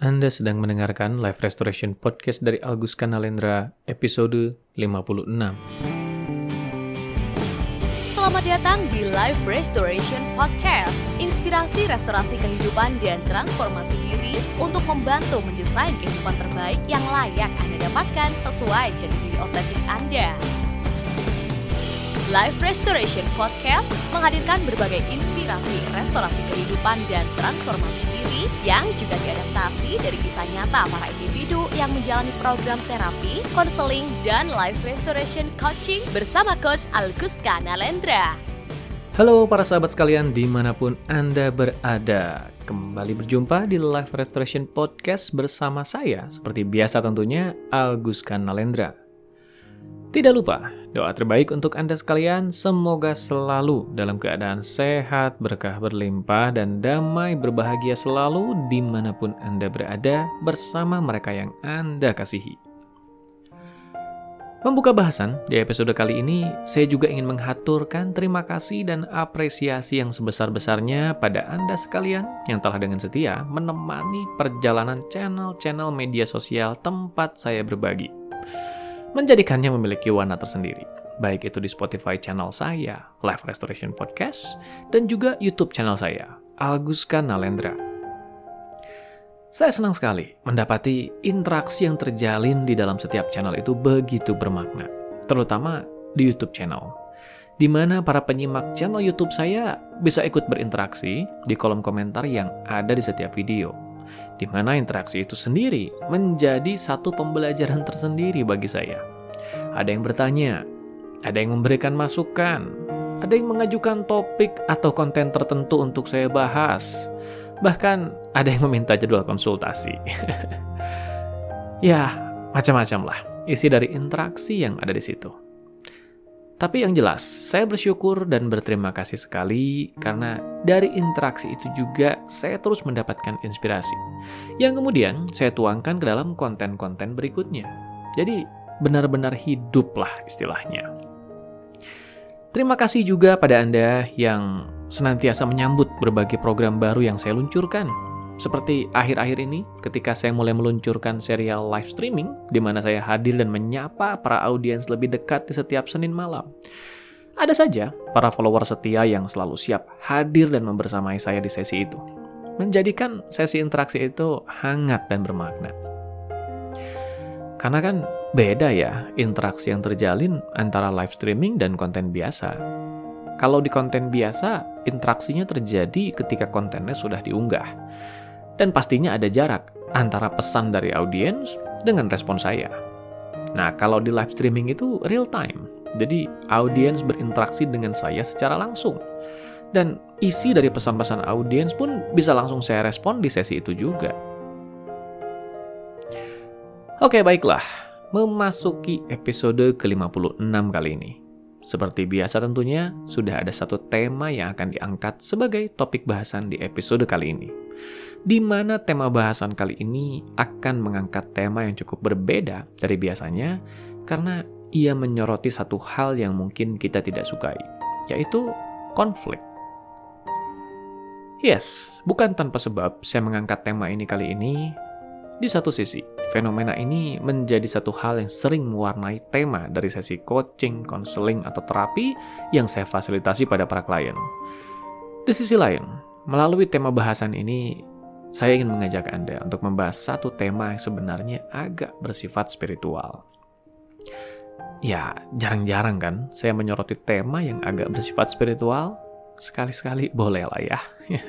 Anda sedang mendengarkan Live Restoration Podcast dari Agus Kanalendra, episode 56. Selamat datang di Life Restoration Podcast, inspirasi restorasi kehidupan dan transformasi diri untuk membantu mendesain kehidupan terbaik yang layak Anda dapatkan sesuai jati diri otentik Anda. Life Restoration Podcast menghadirkan berbagai inspirasi restorasi kehidupan dan transformasi diri yang juga diadaptasi dari kisah nyata para individu yang menjalani program terapi, konseling, dan life restoration coaching bersama Coach Algus Kanalendra. Halo para sahabat sekalian di mana pun Anda berada. Kembali berjumpa di Live Restoration Podcast bersama saya, seperti biasa tentunya, Agus Kanalendra. Tidak lupa, doa terbaik untuk Anda sekalian semoga selalu dalam keadaan sehat, berkah berlimpah, dan damai berbahagia selalu di mana pun Anda berada bersama mereka yang Anda kasihi. Membuka bahasan di episode kali ini, saya juga ingin menghaturkan terima kasih dan apresiasi yang sebesar-besarnya pada Anda sekalian yang telah dengan setia menemani perjalanan channel-channel media sosial tempat saya berbagi menjadikannya memiliki warna tersendiri. Baik itu di Spotify channel saya, Live Restoration Podcast, dan juga YouTube channel saya, Alguska Nalendra. Saya senang sekali mendapati interaksi yang terjalin di dalam setiap channel itu begitu bermakna, terutama di YouTube channel, di mana para penyimak channel YouTube saya bisa ikut berinteraksi di kolom komentar yang ada di setiap video di mana interaksi itu sendiri menjadi satu pembelajaran tersendiri bagi saya. Ada yang bertanya, ada yang memberikan masukan, ada yang mengajukan topik atau konten tertentu untuk saya bahas, bahkan ada yang meminta jadwal konsultasi. ya, macam-macam lah isi dari interaksi yang ada di situ. Tapi yang jelas, saya bersyukur dan berterima kasih sekali karena dari interaksi itu juga saya terus mendapatkan inspirasi. Yang kemudian saya tuangkan ke dalam konten-konten berikutnya. Jadi benar-benar hiduplah istilahnya. Terima kasih juga pada Anda yang senantiasa menyambut berbagai program baru yang saya luncurkan seperti akhir-akhir ini, ketika saya mulai meluncurkan serial live streaming, di mana saya hadir dan menyapa para audiens lebih dekat di setiap Senin malam. Ada saja para follower setia yang selalu siap hadir dan membersamai saya di sesi itu. Menjadikan sesi interaksi itu hangat dan bermakna. Karena kan beda ya interaksi yang terjalin antara live streaming dan konten biasa. Kalau di konten biasa, interaksinya terjadi ketika kontennya sudah diunggah dan pastinya ada jarak antara pesan dari audiens dengan respon saya. Nah, kalau di live streaming itu real time, jadi audiens berinteraksi dengan saya secara langsung. Dan isi dari pesan-pesan audiens pun bisa langsung saya respon di sesi itu juga. Oke, baiklah. Memasuki episode ke-56 kali ini. Seperti biasa tentunya, sudah ada satu tema yang akan diangkat sebagai topik bahasan di episode kali ini di mana tema bahasan kali ini akan mengangkat tema yang cukup berbeda dari biasanya karena ia menyoroti satu hal yang mungkin kita tidak sukai, yaitu konflik. Yes, bukan tanpa sebab saya mengangkat tema ini kali ini. Di satu sisi, fenomena ini menjadi satu hal yang sering mewarnai tema dari sesi coaching, konseling, atau terapi yang saya fasilitasi pada para klien. Di sisi lain, melalui tema bahasan ini, saya ingin mengajak Anda untuk membahas satu tema yang sebenarnya agak bersifat spiritual. Ya, jarang-jarang kan saya menyoroti tema yang agak bersifat spiritual. Sekali-sekali boleh lah ya.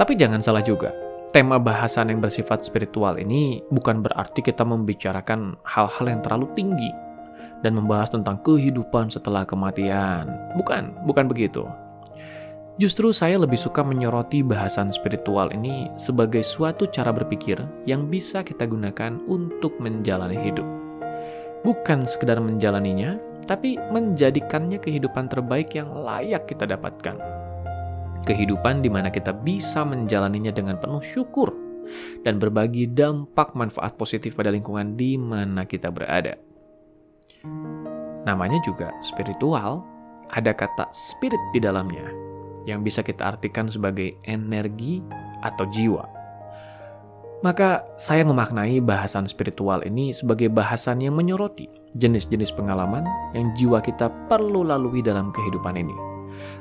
Tapi jangan salah juga, tema bahasan yang bersifat spiritual ini bukan berarti kita membicarakan hal-hal yang terlalu tinggi dan membahas tentang kehidupan setelah kematian. Bukan, bukan begitu. Justru saya lebih suka menyoroti bahasan spiritual ini sebagai suatu cara berpikir yang bisa kita gunakan untuk menjalani hidup. Bukan sekedar menjalaninya, tapi menjadikannya kehidupan terbaik yang layak kita dapatkan. Kehidupan di mana kita bisa menjalaninya dengan penuh syukur dan berbagi dampak manfaat positif pada lingkungan di mana kita berada. Namanya juga spiritual, ada kata spirit di dalamnya yang bisa kita artikan sebagai energi atau jiwa. Maka saya memaknai bahasan spiritual ini sebagai bahasan yang menyoroti jenis-jenis pengalaman yang jiwa kita perlu lalui dalam kehidupan ini.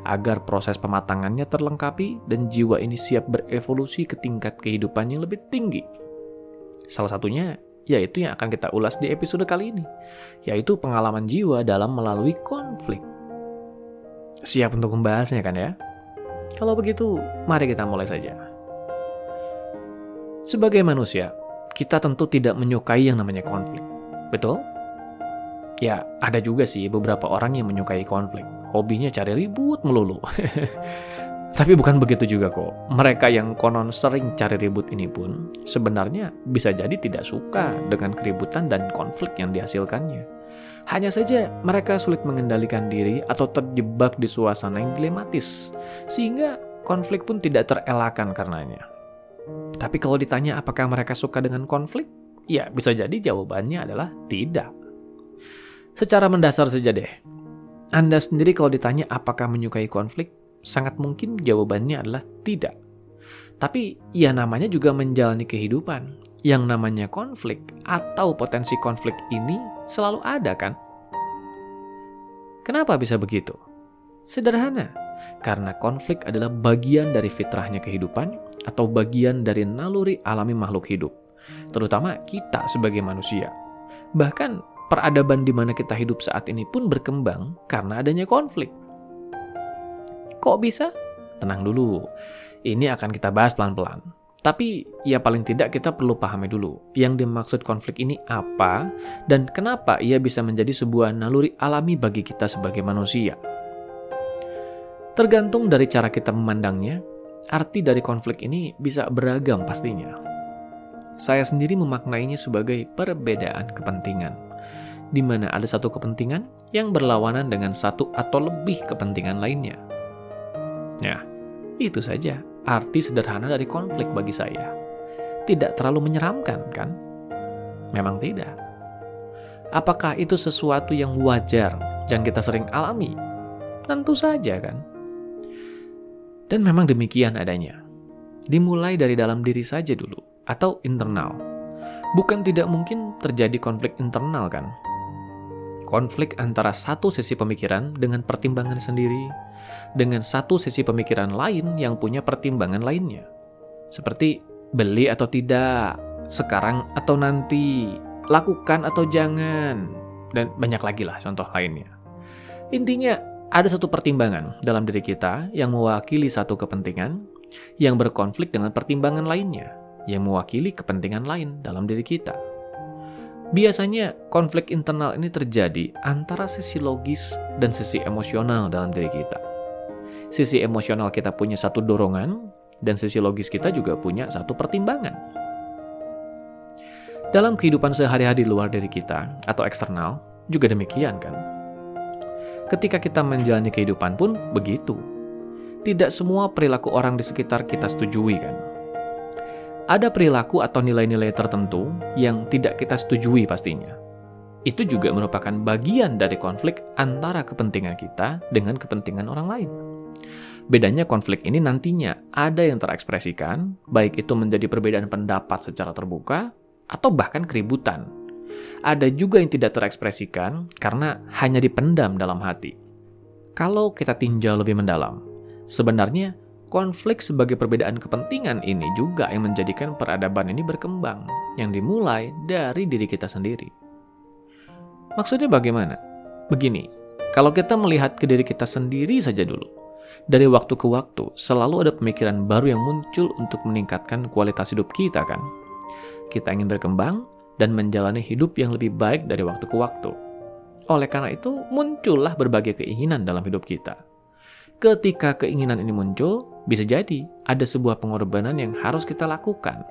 Agar proses pematangannya terlengkapi dan jiwa ini siap berevolusi ke tingkat kehidupan yang lebih tinggi. Salah satunya yaitu yang akan kita ulas di episode kali ini, yaitu pengalaman jiwa dalam melalui konflik. Siap untuk membahasnya kan ya? Kalau begitu, mari kita mulai saja. Sebagai manusia, kita tentu tidak menyukai yang namanya konflik. Betul? Ya, ada juga sih beberapa orang yang menyukai konflik. Hobinya cari ribut melulu. Tapi bukan begitu juga kok. Mereka yang konon sering cari ribut ini pun sebenarnya bisa jadi tidak suka dengan keributan dan konflik yang dihasilkannya. Hanya saja mereka sulit mengendalikan diri atau terjebak di suasana yang dilematis, sehingga konflik pun tidak terelakkan karenanya. Tapi kalau ditanya apakah mereka suka dengan konflik, ya bisa jadi jawabannya adalah tidak. Secara mendasar saja deh. Anda sendiri kalau ditanya apakah menyukai konflik, sangat mungkin jawabannya adalah tidak. Tapi ya namanya juga menjalani kehidupan. Yang namanya konflik atau potensi konflik ini selalu ada kan? Kenapa bisa begitu? Sederhana, karena konflik adalah bagian dari fitrahnya kehidupan atau bagian dari naluri alami makhluk hidup, terutama kita sebagai manusia. Bahkan peradaban di mana kita hidup saat ini pun berkembang karena adanya konflik. Kok bisa? Tenang dulu, ini akan kita bahas pelan-pelan. Tapi ya paling tidak kita perlu pahami dulu yang dimaksud konflik ini apa dan kenapa ia bisa menjadi sebuah naluri alami bagi kita sebagai manusia. Tergantung dari cara kita memandangnya, arti dari konflik ini bisa beragam pastinya. Saya sendiri memaknainya sebagai perbedaan kepentingan, di mana ada satu kepentingan yang berlawanan dengan satu atau lebih kepentingan lainnya. Ya, itu saja arti sederhana dari konflik bagi saya. Tidak terlalu menyeramkan, kan? Memang tidak. Apakah itu sesuatu yang wajar yang kita sering alami? Tentu saja, kan? Dan memang demikian adanya. Dimulai dari dalam diri saja dulu, atau internal. Bukan tidak mungkin terjadi konflik internal kan? Konflik antara satu sisi pemikiran dengan pertimbangan sendiri, dengan satu sisi pemikiran lain yang punya pertimbangan lainnya. Seperti beli atau tidak, sekarang atau nanti, lakukan atau jangan, dan banyak lagi lah contoh lainnya. Intinya, ada satu pertimbangan dalam diri kita yang mewakili satu kepentingan yang berkonflik dengan pertimbangan lainnya yang mewakili kepentingan lain dalam diri kita. Biasanya konflik internal ini terjadi antara sisi logis dan sisi emosional dalam diri kita. Sisi emosional kita punya satu dorongan dan sisi logis kita juga punya satu pertimbangan. Dalam kehidupan sehari-hari luar diri kita atau eksternal juga demikian kan ketika kita menjalani kehidupan pun begitu. Tidak semua perilaku orang di sekitar kita setujui kan. Ada perilaku atau nilai-nilai tertentu yang tidak kita setujui pastinya. Itu juga merupakan bagian dari konflik antara kepentingan kita dengan kepentingan orang lain. Bedanya konflik ini nantinya ada yang terekspresikan, baik itu menjadi perbedaan pendapat secara terbuka, atau bahkan keributan ada juga yang tidak terekspresikan karena hanya dipendam dalam hati. Kalau kita tinjau lebih mendalam, sebenarnya konflik sebagai perbedaan kepentingan ini juga yang menjadikan peradaban ini berkembang, yang dimulai dari diri kita sendiri. Maksudnya bagaimana? Begini, kalau kita melihat ke diri kita sendiri saja dulu, dari waktu ke waktu selalu ada pemikiran baru yang muncul untuk meningkatkan kualitas hidup kita kan? Kita ingin berkembang, dan menjalani hidup yang lebih baik dari waktu ke waktu. Oleh karena itu, muncullah berbagai keinginan dalam hidup kita. Ketika keinginan ini muncul, bisa jadi ada sebuah pengorbanan yang harus kita lakukan.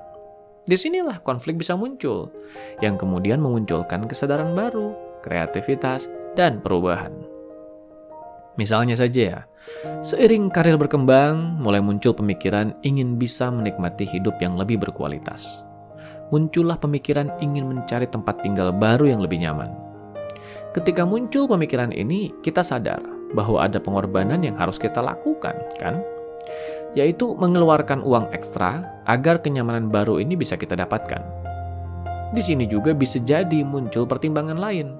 Di sinilah konflik bisa muncul, yang kemudian memunculkan kesadaran baru, kreativitas, dan perubahan. Misalnya saja ya, seiring karir berkembang, mulai muncul pemikiran ingin bisa menikmati hidup yang lebih berkualitas muncullah pemikiran ingin mencari tempat tinggal baru yang lebih nyaman. Ketika muncul pemikiran ini, kita sadar bahwa ada pengorbanan yang harus kita lakukan, kan? yaitu mengeluarkan uang ekstra agar kenyamanan baru ini bisa kita dapatkan. Di sini juga bisa jadi muncul pertimbangan lain.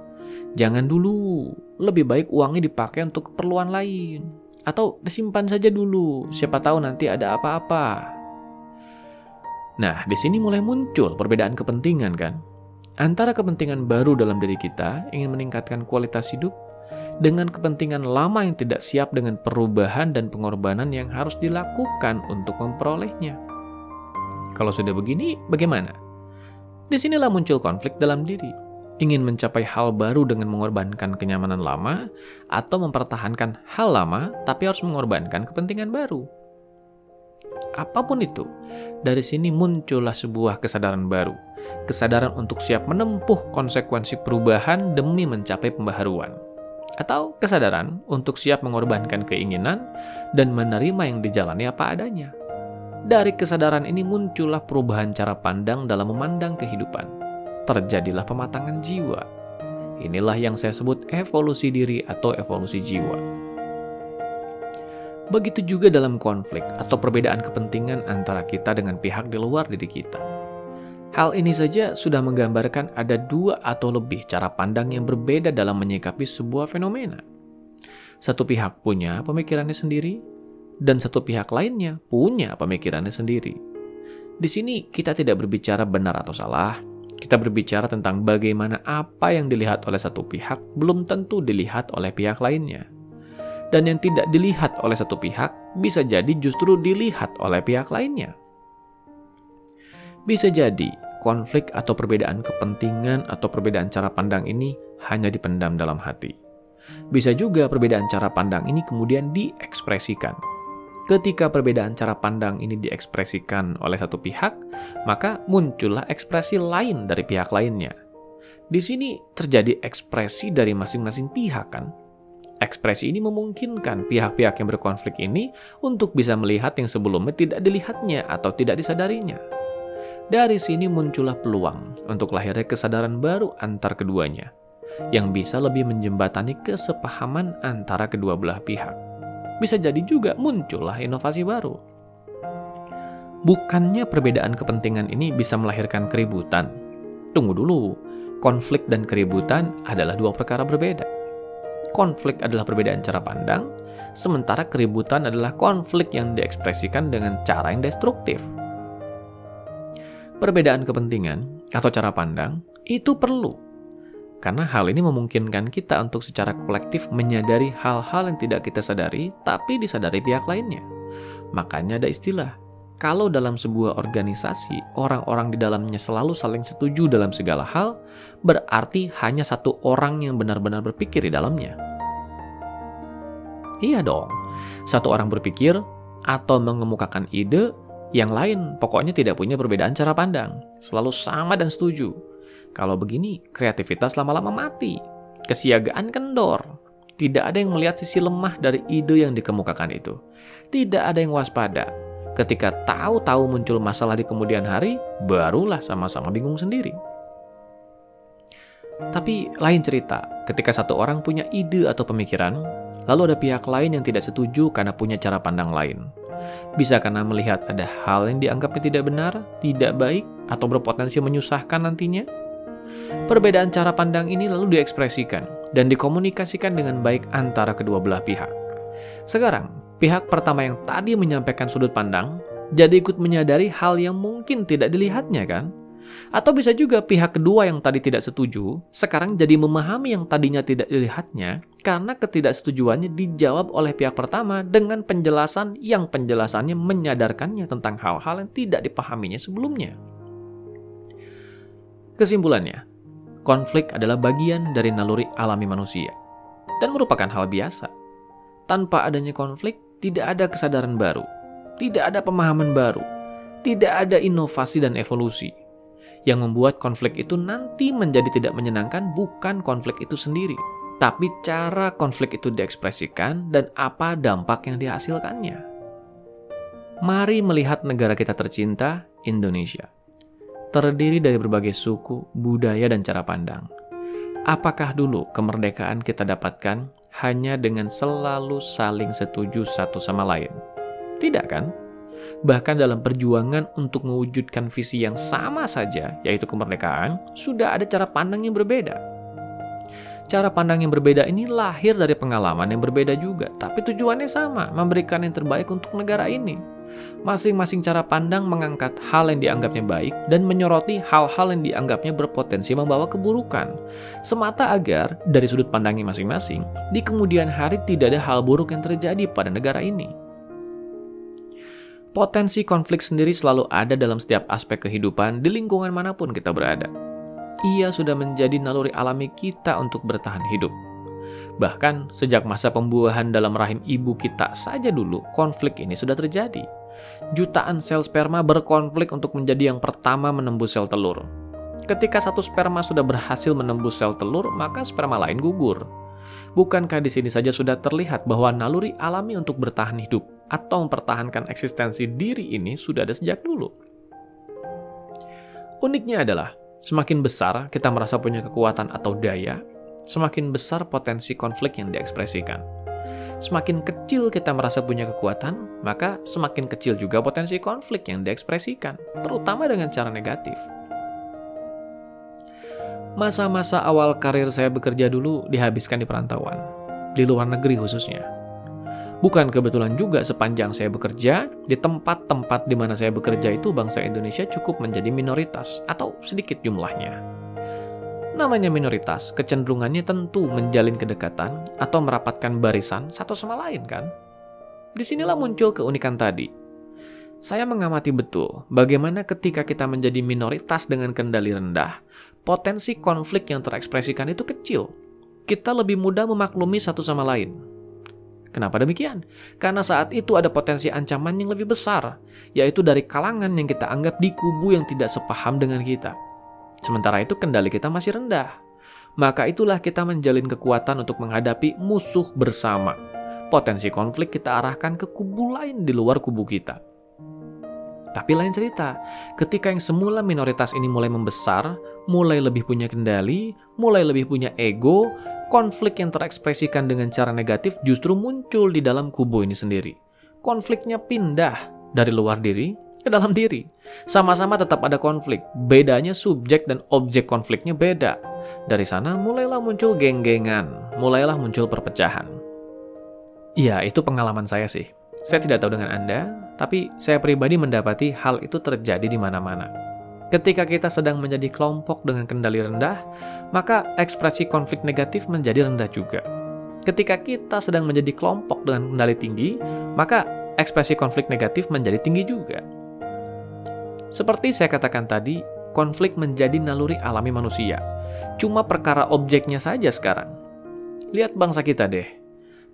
Jangan dulu, lebih baik uangnya dipakai untuk keperluan lain. Atau disimpan saja dulu, siapa tahu nanti ada apa-apa. Nah, di sini mulai muncul perbedaan kepentingan kan? Antara kepentingan baru dalam diri kita ingin meningkatkan kualitas hidup dengan kepentingan lama yang tidak siap dengan perubahan dan pengorbanan yang harus dilakukan untuk memperolehnya. Kalau sudah begini, bagaimana? Di sinilah muncul konflik dalam diri. Ingin mencapai hal baru dengan mengorbankan kenyamanan lama, atau mempertahankan hal lama tapi harus mengorbankan kepentingan baru. Apa pun itu, dari sini muncullah sebuah kesadaran baru, kesadaran untuk siap menempuh konsekuensi perubahan demi mencapai pembaharuan atau kesadaran untuk siap mengorbankan keinginan dan menerima yang dijalani apa adanya. Dari kesadaran ini muncullah perubahan cara pandang dalam memandang kehidupan. Terjadilah pematangan jiwa. Inilah yang saya sebut evolusi diri atau evolusi jiwa. Begitu juga dalam konflik atau perbedaan kepentingan antara kita dengan pihak di luar diri kita Hal ini saja sudah menggambarkan ada dua atau lebih cara pandang yang berbeda dalam menyikapi sebuah fenomena. Satu pihak punya pemikirannya sendiri, dan satu pihak lainnya punya pemikirannya sendiri. Di sini kita tidak berbicara benar atau salah, kita berbicara tentang bagaimana apa yang dilihat oleh satu pihak belum tentu dilihat oleh pihak lainnya. Dan yang tidak dilihat oleh satu pihak bisa jadi justru dilihat oleh pihak lainnya. Bisa jadi konflik atau perbedaan kepentingan atau perbedaan cara pandang ini hanya dipendam dalam hati. Bisa juga perbedaan cara pandang ini kemudian diekspresikan. Ketika perbedaan cara pandang ini diekspresikan oleh satu pihak, maka muncullah ekspresi lain dari pihak lainnya. Di sini terjadi ekspresi dari masing-masing pihak kan? Ekspresi ini memungkinkan pihak-pihak yang berkonflik ini untuk bisa melihat yang sebelumnya tidak dilihatnya atau tidak disadarinya. Dari sini muncullah peluang untuk lahirnya kesadaran baru antar keduanya, yang bisa lebih menjembatani kesepahaman antara kedua belah pihak. Bisa jadi juga muncullah inovasi baru. Bukannya perbedaan kepentingan ini bisa melahirkan keributan. Tunggu dulu, konflik dan keributan adalah dua perkara berbeda. Konflik adalah perbedaan cara pandang, sementara keributan adalah konflik yang diekspresikan dengan cara yang destruktif perbedaan kepentingan atau cara pandang itu perlu. Karena hal ini memungkinkan kita untuk secara kolektif menyadari hal-hal yang tidak kita sadari, tapi disadari pihak lainnya. Makanya ada istilah, kalau dalam sebuah organisasi, orang-orang di dalamnya selalu saling setuju dalam segala hal, berarti hanya satu orang yang benar-benar berpikir di dalamnya. Iya dong, satu orang berpikir atau mengemukakan ide yang lain pokoknya tidak punya perbedaan cara pandang, selalu sama dan setuju. Kalau begini, kreativitas lama-lama mati, kesiagaan kendor. Tidak ada yang melihat sisi lemah dari ide yang dikemukakan itu. Tidak ada yang waspada. Ketika tahu-tahu muncul masalah di kemudian hari, barulah sama-sama bingung sendiri. Tapi lain cerita, ketika satu orang punya ide atau pemikiran, lalu ada pihak lain yang tidak setuju karena punya cara pandang lain bisa karena melihat ada hal yang dianggapnya tidak benar, tidak baik, atau berpotensi menyusahkan nantinya. Perbedaan cara pandang ini lalu diekspresikan dan dikomunikasikan dengan baik antara kedua belah pihak. Sekarang, pihak pertama yang tadi menyampaikan sudut pandang jadi ikut menyadari hal yang mungkin tidak dilihatnya kan? Atau bisa juga pihak kedua yang tadi tidak setuju, sekarang jadi memahami yang tadinya tidak dilihatnya karena ketidaksetujuannya dijawab oleh pihak pertama dengan penjelasan yang penjelasannya menyadarkannya tentang hal-hal yang tidak dipahaminya sebelumnya. Kesimpulannya, konflik adalah bagian dari naluri alami manusia dan merupakan hal biasa. Tanpa adanya konflik, tidak ada kesadaran baru, tidak ada pemahaman baru, tidak ada inovasi dan evolusi yang membuat konflik itu nanti menjadi tidak menyenangkan bukan konflik itu sendiri, tapi cara konflik itu diekspresikan dan apa dampak yang dihasilkannya. Mari melihat negara kita tercinta, Indonesia. Terdiri dari berbagai suku, budaya, dan cara pandang. Apakah dulu kemerdekaan kita dapatkan hanya dengan selalu saling setuju satu sama lain? Tidak kan? Bahkan dalam perjuangan untuk mewujudkan visi yang sama saja, yaitu kemerdekaan, sudah ada cara pandang yang berbeda. Cara pandang yang berbeda ini lahir dari pengalaman yang berbeda juga, tapi tujuannya sama, memberikan yang terbaik untuk negara ini. Masing-masing cara pandang mengangkat hal yang dianggapnya baik dan menyoroti hal-hal yang dianggapnya berpotensi membawa keburukan. Semata agar, dari sudut pandangnya masing-masing, di kemudian hari tidak ada hal buruk yang terjadi pada negara ini. Potensi konflik sendiri selalu ada dalam setiap aspek kehidupan di lingkungan mana pun kita berada ia sudah menjadi naluri alami kita untuk bertahan hidup. Bahkan sejak masa pembuahan dalam rahim ibu kita saja dulu, konflik ini sudah terjadi. Jutaan sel sperma berkonflik untuk menjadi yang pertama menembus sel telur. Ketika satu sperma sudah berhasil menembus sel telur, maka sperma lain gugur. Bukankah di sini saja sudah terlihat bahwa naluri alami untuk bertahan hidup atau mempertahankan eksistensi diri ini sudah ada sejak dulu? Uniknya adalah, Semakin besar kita merasa punya kekuatan atau daya, semakin besar potensi konflik yang diekspresikan. Semakin kecil kita merasa punya kekuatan, maka semakin kecil juga potensi konflik yang diekspresikan, terutama dengan cara negatif. Masa-masa awal karir saya bekerja dulu dihabiskan di perantauan, di luar negeri khususnya. Bukan kebetulan juga sepanjang saya bekerja, di tempat-tempat di mana saya bekerja itu bangsa Indonesia cukup menjadi minoritas atau sedikit jumlahnya. Namanya minoritas, kecenderungannya tentu menjalin kedekatan atau merapatkan barisan satu sama lain kan? Di sinilah muncul keunikan tadi. Saya mengamati betul bagaimana ketika kita menjadi minoritas dengan kendali rendah, potensi konflik yang terekspresikan itu kecil. Kita lebih mudah memaklumi satu sama lain, Kenapa demikian? Karena saat itu ada potensi ancaman yang lebih besar, yaitu dari kalangan yang kita anggap di kubu yang tidak sepaham dengan kita. Sementara itu kendali kita masih rendah. Maka itulah kita menjalin kekuatan untuk menghadapi musuh bersama. Potensi konflik kita arahkan ke kubu lain di luar kubu kita. Tapi lain cerita, ketika yang semula minoritas ini mulai membesar, mulai lebih punya kendali, mulai lebih punya ego, konflik yang terekspresikan dengan cara negatif justru muncul di dalam kubu ini sendiri. Konfliknya pindah dari luar diri ke dalam diri. Sama-sama tetap ada konflik, bedanya subjek dan objek konfliknya beda. Dari sana mulailah muncul geng-gengan, mulailah muncul perpecahan. Iya, itu pengalaman saya sih. Saya tidak tahu dengan Anda, tapi saya pribadi mendapati hal itu terjadi di mana-mana. Ketika kita sedang menjadi kelompok dengan kendali rendah, maka ekspresi konflik negatif menjadi rendah juga. Ketika kita sedang menjadi kelompok dengan kendali tinggi, maka ekspresi konflik negatif menjadi tinggi juga. Seperti saya katakan tadi, konflik menjadi naluri alami manusia. Cuma perkara objeknya saja sekarang. Lihat bangsa kita deh.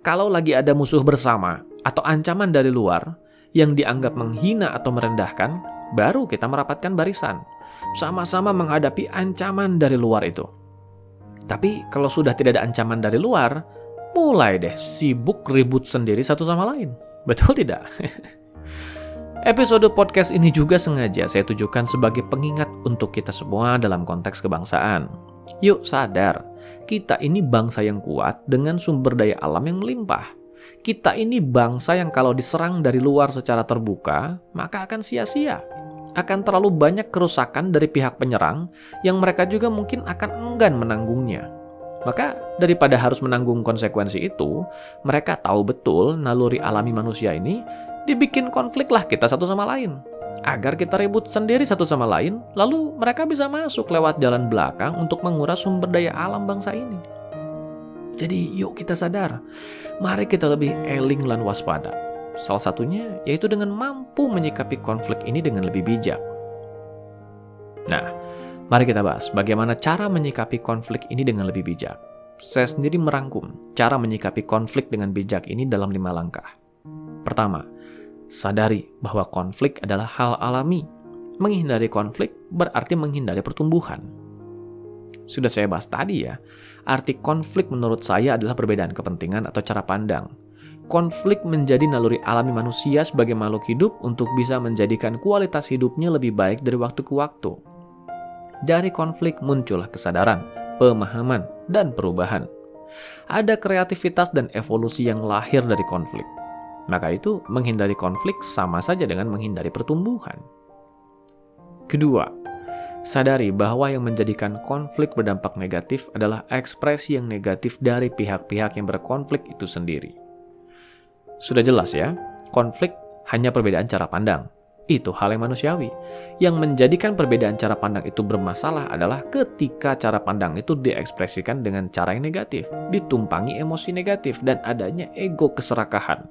Kalau lagi ada musuh bersama atau ancaman dari luar yang dianggap menghina atau merendahkan, baru kita merapatkan barisan. Sama-sama menghadapi ancaman dari luar itu. Tapi kalau sudah tidak ada ancaman dari luar, mulai deh sibuk ribut sendiri satu sama lain. Betul tidak? Episode podcast ini juga sengaja saya tujukan sebagai pengingat untuk kita semua dalam konteks kebangsaan. Yuk sadar, kita ini bangsa yang kuat dengan sumber daya alam yang melimpah. Kita ini bangsa yang kalau diserang dari luar secara terbuka, maka akan sia-sia akan terlalu banyak kerusakan dari pihak penyerang yang mereka juga mungkin akan enggan menanggungnya. Maka daripada harus menanggung konsekuensi itu, mereka tahu betul naluri alami manusia ini dibikin konflik lah kita satu sama lain. Agar kita ribut sendiri satu sama lain, lalu mereka bisa masuk lewat jalan belakang untuk menguras sumber daya alam bangsa ini. Jadi yuk kita sadar, mari kita lebih eling dan waspada Salah satunya yaitu dengan mampu menyikapi konflik ini dengan lebih bijak. Nah, mari kita bahas bagaimana cara menyikapi konflik ini dengan lebih bijak. Saya sendiri merangkum cara menyikapi konflik dengan bijak ini dalam lima langkah. Pertama, sadari bahwa konflik adalah hal alami. Menghindari konflik berarti menghindari pertumbuhan. Sudah saya bahas tadi ya, arti konflik menurut saya adalah perbedaan kepentingan atau cara pandang konflik menjadi naluri alami manusia sebagai makhluk hidup untuk bisa menjadikan kualitas hidupnya lebih baik dari waktu ke waktu. Dari konflik muncullah kesadaran, pemahaman, dan perubahan. Ada kreativitas dan evolusi yang lahir dari konflik. Maka itu menghindari konflik sama saja dengan menghindari pertumbuhan. Kedua, sadari bahwa yang menjadikan konflik berdampak negatif adalah ekspresi yang negatif dari pihak-pihak yang berkonflik itu sendiri. Sudah jelas ya, konflik hanya perbedaan cara pandang. Itu hal yang manusiawi. Yang menjadikan perbedaan cara pandang itu bermasalah adalah ketika cara pandang itu diekspresikan dengan cara yang negatif, ditumpangi emosi negatif, dan adanya ego keserakahan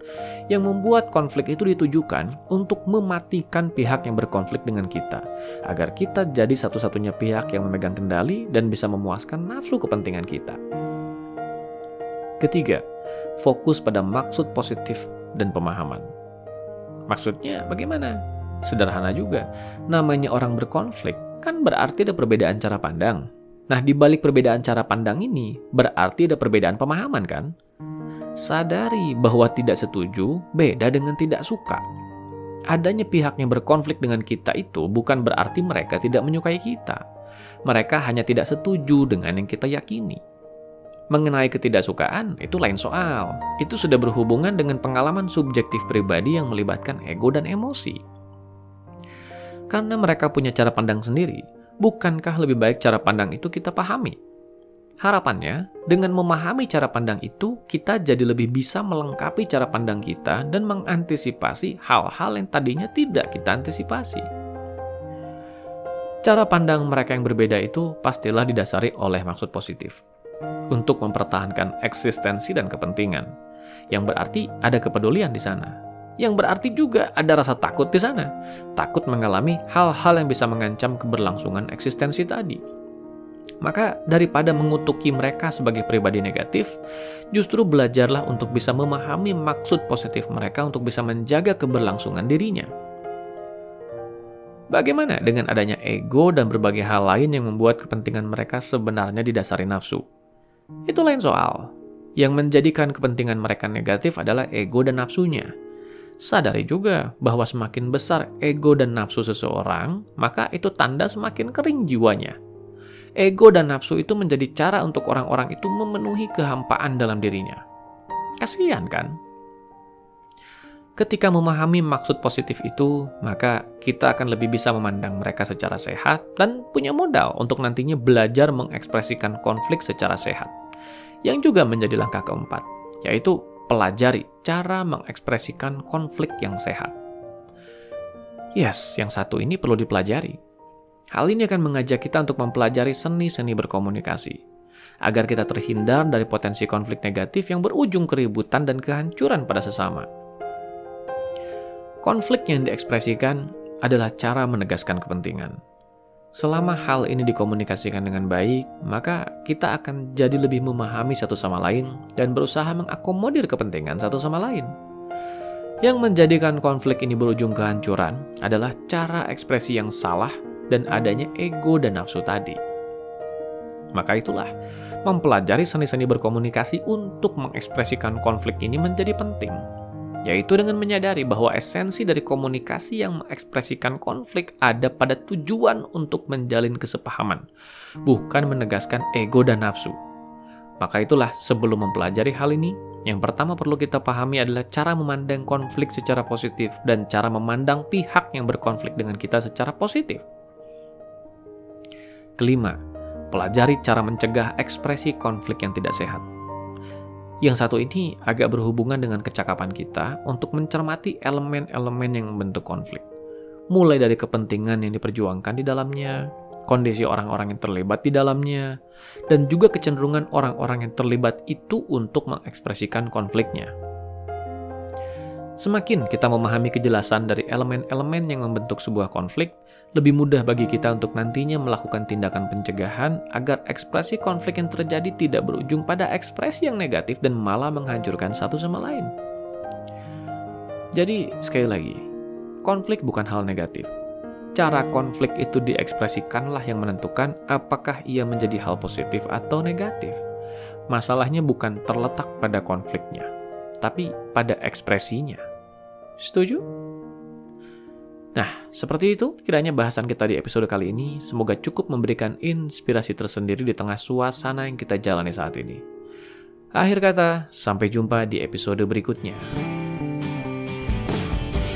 yang membuat konflik itu ditujukan untuk mematikan pihak yang berkonflik dengan kita, agar kita jadi satu-satunya pihak yang memegang kendali dan bisa memuaskan nafsu kepentingan kita. Ketiga, fokus pada maksud positif dan pemahaman. Maksudnya bagaimana? Sederhana juga. Namanya orang berkonflik kan berarti ada perbedaan cara pandang. Nah, di balik perbedaan cara pandang ini berarti ada perbedaan pemahaman kan? Sadari bahwa tidak setuju beda dengan tidak suka. Adanya pihak yang berkonflik dengan kita itu bukan berarti mereka tidak menyukai kita. Mereka hanya tidak setuju dengan yang kita yakini. Mengenai ketidaksukaan, itu lain soal. Itu sudah berhubungan dengan pengalaman subjektif pribadi yang melibatkan ego dan emosi. Karena mereka punya cara pandang sendiri, bukankah lebih baik cara pandang itu kita pahami? Harapannya, dengan memahami cara pandang itu, kita jadi lebih bisa melengkapi cara pandang kita dan mengantisipasi hal-hal yang tadinya tidak kita antisipasi. Cara pandang mereka yang berbeda itu pastilah didasari oleh maksud positif untuk mempertahankan eksistensi dan kepentingan. Yang berarti ada kepedulian di sana. Yang berarti juga ada rasa takut di sana. Takut mengalami hal-hal yang bisa mengancam keberlangsungan eksistensi tadi. Maka daripada mengutuki mereka sebagai pribadi negatif, justru belajarlah untuk bisa memahami maksud positif mereka untuk bisa menjaga keberlangsungan dirinya. Bagaimana dengan adanya ego dan berbagai hal lain yang membuat kepentingan mereka sebenarnya didasari nafsu? Itu lain soal. Yang menjadikan kepentingan mereka negatif adalah ego dan nafsunya. Sadari juga bahwa semakin besar ego dan nafsu seseorang, maka itu tanda semakin kering jiwanya. Ego dan nafsu itu menjadi cara untuk orang-orang itu memenuhi kehampaan dalam dirinya. Kasihan kan? Ketika memahami maksud positif itu, maka kita akan lebih bisa memandang mereka secara sehat dan punya modal untuk nantinya belajar mengekspresikan konflik secara sehat. Yang juga menjadi langkah keempat, yaitu pelajari cara mengekspresikan konflik yang sehat. Yes, yang satu ini perlu dipelajari. Hal ini akan mengajak kita untuk mempelajari seni-seni berkomunikasi, agar kita terhindar dari potensi konflik negatif yang berujung keributan dan kehancuran pada sesama. Konflik yang diekspresikan adalah cara menegaskan kepentingan. Selama hal ini dikomunikasikan dengan baik, maka kita akan jadi lebih memahami satu sama lain dan berusaha mengakomodir kepentingan satu sama lain. Yang menjadikan konflik ini berujung kehancuran adalah cara ekspresi yang salah dan adanya ego dan nafsu tadi. Maka itulah, mempelajari seni-seni berkomunikasi untuk mengekspresikan konflik ini menjadi penting yaitu dengan menyadari bahwa esensi dari komunikasi yang mengekspresikan konflik ada pada tujuan untuk menjalin kesepahaman, bukan menegaskan ego dan nafsu. Maka itulah sebelum mempelajari hal ini, yang pertama perlu kita pahami adalah cara memandang konflik secara positif dan cara memandang pihak yang berkonflik dengan kita secara positif. Kelima, pelajari cara mencegah ekspresi konflik yang tidak sehat. Yang satu ini agak berhubungan dengan kecakapan kita untuk mencermati elemen-elemen yang membentuk konflik. Mulai dari kepentingan yang diperjuangkan di dalamnya, kondisi orang-orang yang terlibat di dalamnya, dan juga kecenderungan orang-orang yang terlibat itu untuk mengekspresikan konfliknya. Semakin kita memahami kejelasan dari elemen-elemen yang membentuk sebuah konflik, lebih mudah bagi kita untuk nantinya melakukan tindakan pencegahan agar ekspresi konflik yang terjadi tidak berujung pada ekspresi yang negatif dan malah menghancurkan satu sama lain. Jadi, sekali lagi, konflik bukan hal negatif. Cara konflik itu diekspresikanlah yang menentukan apakah ia menjadi hal positif atau negatif. Masalahnya bukan terletak pada konfliknya, tapi pada ekspresinya. Setuju? Nah, seperti itu kiranya bahasan kita di episode kali ini. Semoga cukup memberikan inspirasi tersendiri di tengah suasana yang kita jalani saat ini. Akhir kata, sampai jumpa di episode berikutnya.